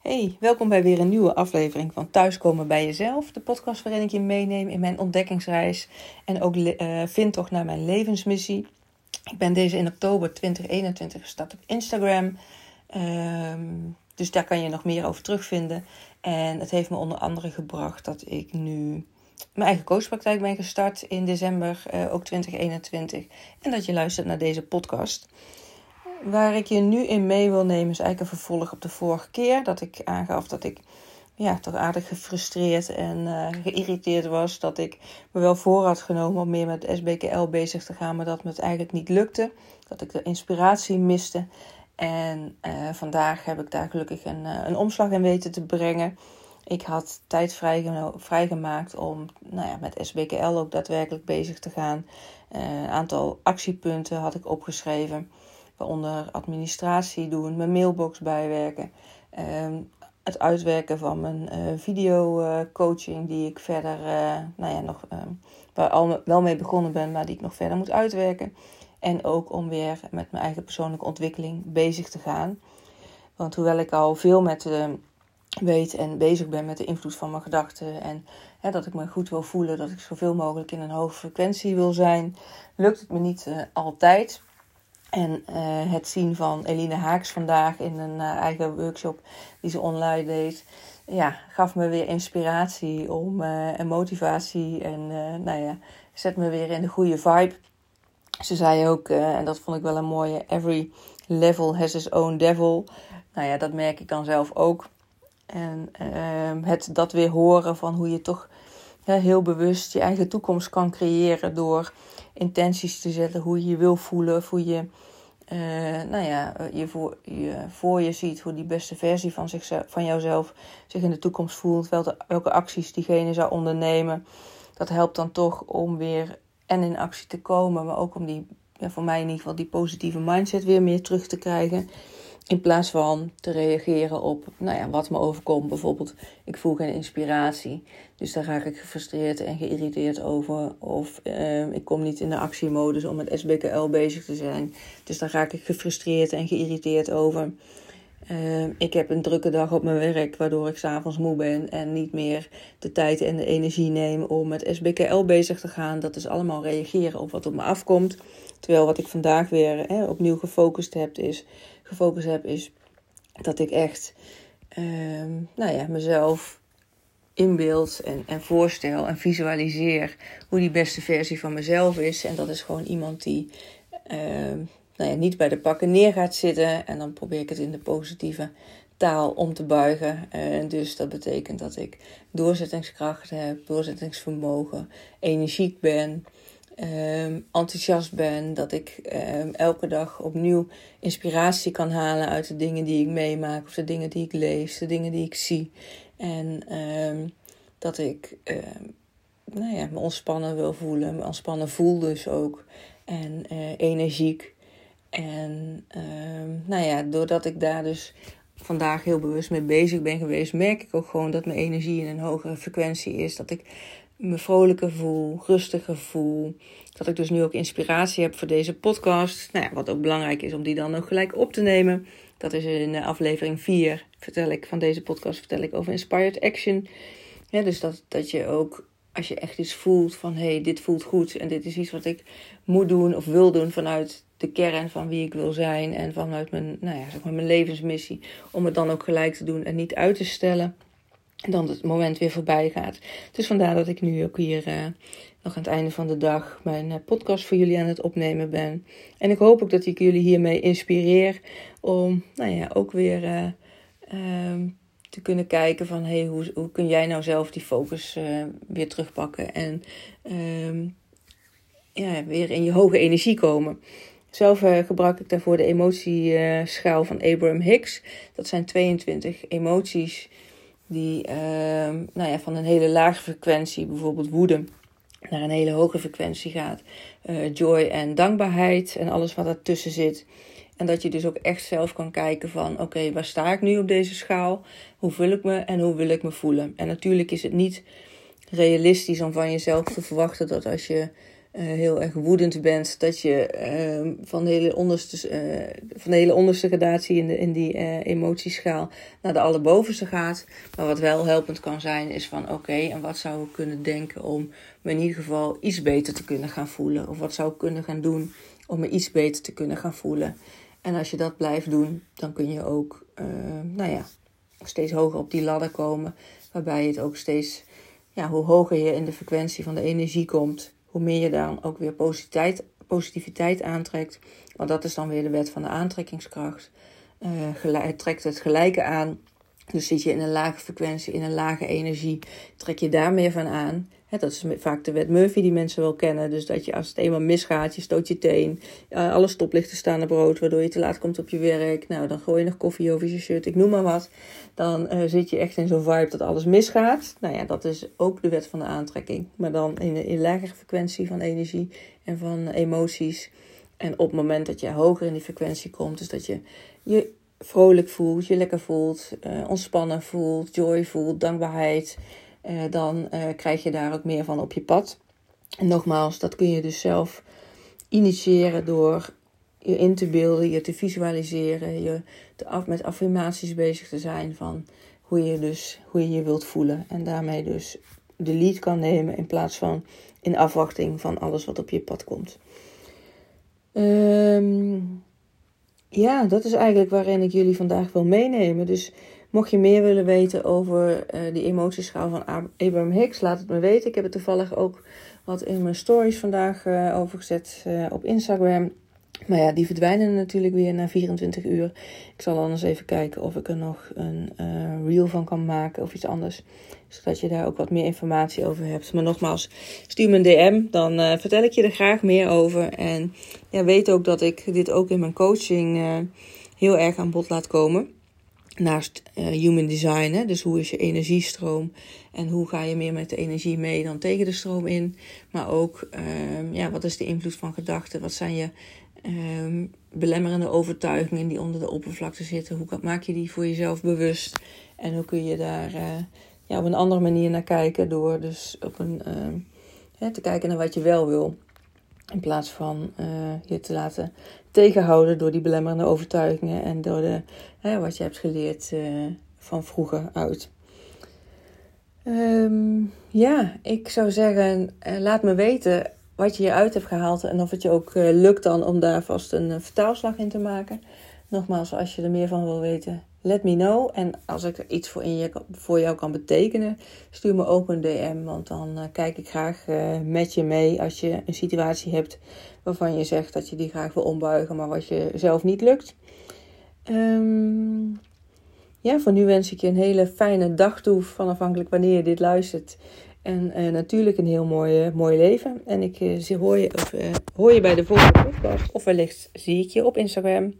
Hey, welkom bij weer een nieuwe aflevering van Thuiskomen bij Jezelf. De podcast waarin ik je meeneem in mijn ontdekkingsreis en ook uh, vind toch naar mijn levensmissie. Ik ben deze in oktober 2021 gestart op Instagram. Ehm, dus daar kan je nog meer over terugvinden. En het heeft me onder andere gebracht dat ik nu mijn eigen coachpraktijk ben gestart in december, uh, ook 2021. En dat je luistert naar deze podcast. Waar ik je nu in mee wil nemen is eigenlijk een vervolg op de vorige keer. Dat ik aangaf dat ik ja, toch aardig gefrustreerd en uh, geïrriteerd was. Dat ik me wel voor had genomen om meer met SBKL bezig te gaan, maar dat me het eigenlijk niet lukte. Dat ik de inspiratie miste. En uh, vandaag heb ik daar gelukkig een, uh, een omslag in weten te brengen. Ik had tijd vrijgemaakt om nou ja, met SBKL ook daadwerkelijk bezig te gaan. een aantal actiepunten had ik opgeschreven. Waaronder administratie doen, mijn mailbox bijwerken. Ehm, het uitwerken van mijn uh, videocoaching, die ik verder, uh, nou ja, nog, uh, waar al wel mee begonnen ben, maar die ik nog verder moet uitwerken. En ook om weer met mijn eigen persoonlijke ontwikkeling bezig te gaan. Want hoewel ik al veel met weet en bezig ben met de invloed van mijn gedachten en hè, dat ik me goed wil voelen, dat ik zoveel mogelijk in een hoge frequentie wil zijn, lukt het me niet altijd. En uh, het zien van Eline Haaks vandaag in een uh, eigen workshop die ze online deed, ja, gaf me weer inspiratie om, uh, en motivatie. En nou ja, zet me weer in de goede vibe. Ze zei ook, en dat vond ik wel een mooie, every level has its own devil. Nou ja, dat merk ik dan zelf ook. En ehm, het dat weer horen van hoe je toch heel bewust je eigen toekomst kan creëren door intenties te zetten, hoe je je wil voelen, hoe je, uh, nou ja, je, voor, je voor je ziet hoe die beste versie van, zichzelf, van jouzelf zich in de toekomst voelt, welke, welke acties diegene zou ondernemen. Dat helpt dan toch om weer en in actie te komen, maar ook om die, ja, voor mij in ieder geval, die positieve mindset weer meer terug te krijgen. In plaats van te reageren op nou ja, wat me overkomt. Bijvoorbeeld, ik voel geen inspiratie. Dus daar raak ik gefrustreerd en geïrriteerd over. Of uh, ik kom niet in de actiemodus om met SBKL bezig te zijn. Dus daar raak ik gefrustreerd en geïrriteerd over. Uh, ik heb een drukke dag op mijn werk, waardoor ik s'avonds moe ben en niet meer de tijd en de energie neem om met SBKL bezig te gaan. Dat is allemaal reageren op wat op me afkomt. Terwijl wat ik vandaag weer hè, opnieuw gefocust heb, is gefocust heb, is dat ik echt uh, nou ja, mezelf inbeeld en, en voorstel en visualiseer hoe die beste versie van mezelf is. En dat is gewoon iemand die uh, nou ja, niet bij de pakken neer gaat zitten. En dan probeer ik het in de positieve taal om te buigen. En dus dat betekent dat ik doorzettingskracht heb, doorzettingsvermogen, energiek ben um, enthousiast ben. Dat ik um, elke dag opnieuw inspiratie kan halen uit de dingen die ik meemaak. Of de dingen die ik lees, de dingen die ik zie. En um, dat ik nou ja, me ontspannen wil voelen. Me ontspannen voel dus ook. En uh, energiek. En nou ja, doordat ik daar dus vandaag heel bewust mee bezig ben geweest, merk ik ook gewoon dat mijn energie in een hogere frequentie is. Dat ik me vrolijker voel, rustiger voel. Dat ik dus nu ook inspiratie heb voor deze podcast. Nou ja, wat ook belangrijk is om die dan ook gelijk op te nemen. Dat is in aflevering 4 vertel ik van deze podcast vertel ik over inspired action. Dus dat, dat je ook als je echt iets voelt van hé, hey, dit voelt goed en dit is iets wat ik moet doen of wil doen vanuit de kern van wie ik wil zijn en vanuit mijn, nou ja, zeg maar mijn levensmissie, om het dan ook gelijk te doen en niet uit te stellen. En dan het moment weer voorbij gaat. Dus vandaar dat ik nu ook hier uh, nog aan het einde van de dag mijn uh, podcast voor jullie aan het opnemen ben. En ik hoop ook dat ik jullie hiermee inspireer om, nou ja, ook weer uh, te kunnen kijken van, hey, hoe, hoe kun jij nou zelf die focus weer terugpakken en um, ja, weer in je hoge energie komen. Zelf gebruik ik daarvoor de emotieschaal van Abraham Hicks. Dat zijn 22 emoties die uh, nou ja, van een hele lage frequentie, bijvoorbeeld woede, naar een hele hoge frequentie gaat. Uh, joy en dankbaarheid en alles wat ertussen zit. En dat je dus ook echt zelf kan kijken van oké, waar sta ik nu op deze schaal? Hoe voel ik me en hoe wil ik me voelen? En natuurlijk is het niet realistisch om van jezelf te verwachten dat als je uh, heel erg woedend bent, dat je uh, van, de hele onderste, uh, van de hele onderste gradatie in, de, in die emotieschaal naar de allerbovenste gaat. Maar wat wel helpend kan zijn, is van oké, en wat zou ik kunnen denken om me in ieder geval iets beter te kunnen gaan voelen? Of wat zou ik kunnen gaan doen om me iets beter te kunnen gaan voelen? En als je dat blijft doen, dan kun je ook, nou ja, steeds hoger op die ladder komen. Waarbij het ook steeds, ja, hoe hoger je in de frequentie van de energie komt, hoe meer je dan ook weer positiviteit, positiviteit aantrekt. Want dat is dan weer de wet van de aantrekkingskracht. Uh, trekt het gelijke aan. Dus zit je in een lage frequentie, in een lage energie, trek je daar meer van aan dat is vaak de wet Murphy die mensen wel kennen. Dus dat je als het eenmaal misgaat, je stoot je teen. Uh, alle stoplichten staan op rood, waardoor je te laat komt op je werk. Nou, dan gooi je nog koffie over je shirt, ik noem maar wat. Dan uh, zit je echt in zo'n vibe dat alles misgaat. Nou ja, dat is ook de wet van de aantrekking. Maar dan in een lagere frequentie van energie en van emoties. En op het moment dat je hoger in die frequentie komt, dus dat je je vrolijk voelt, je lekker voelt, uh, ontspannen voelt, joy voelt, dankbaarheid dan uh, krijg je daar ook meer van op je pad. En nogmaals, dat kun je dus zelf initiëren door je in te beelden, je te visualiseren, je te af, met affirmaties bezig te zijn van hoe je, dus, hoe je je wilt voelen. En daarmee dus de lead kan nemen in plaats van in afwachting van alles wat op je pad komt. Um, ja, dat is eigenlijk waarin ik jullie vandaag wil meenemen. Dus Mocht je meer willen weten over uh, die emotieschaal van Abraham Hicks, laat het me weten. Ik heb er toevallig ook wat in mijn stories vandaag uh, over uh, op Instagram. Maar ja, die verdwijnen natuurlijk weer na 24 uur. Ik zal anders even kijken of ik er nog een reel van kan maken of iets anders. Zodat je daar ook wat meer informatie over hebt. Maar nogmaals, stuur me een DM. Dan vertel ik je er graag meer over. En ja, weet ook dat ik dit ook in mijn coaching heel erg aan bod laat komen naast uh, human design, hè, dus hoe is je energiestroom en hoe ga je meer met de energie mee dan tegen de stroom in. Maar ook, um, ja, wat is de invloed van gedachten? Wat zijn je um, belemmerende overtuigingen die onder de oppervlakte zitten? Hoe maak je die voor jezelf bewust? En hoe kun je daar uh, ja, op een andere manier naar kijken door dus op een, uh, te kijken naar wat je wel wil. In plaats van uh, je te laten tegenhouden door die belemmerende overtuigingen en door de, hè, wat je hebt geleerd uh, van vroeger uit. Um, ja, ik zou zeggen, uh, laat me weten wat je hieruit hebt gehaald en of het je ook lukt dan om daar vast een vertaalslag in te maken. Nogmaals, als je er meer van wil weten, let me know. En als ik er iets voor, in je, voor jou kan betekenen, stuur me ook een DM. Want dan uh, kijk ik graag uh, met je mee als je een situatie hebt waarvan je zegt dat je die graag wil ombuigen, maar wat je zelf niet lukt. Um, ja, voor nu wens ik je een hele fijne dag toe, van afhankelijk wanneer je dit luistert. En uh, natuurlijk een heel mooi, mooi leven. En ik hoor, je, of, hoor je bij de volgende podcast. Of wellicht zie ik je op Instagram.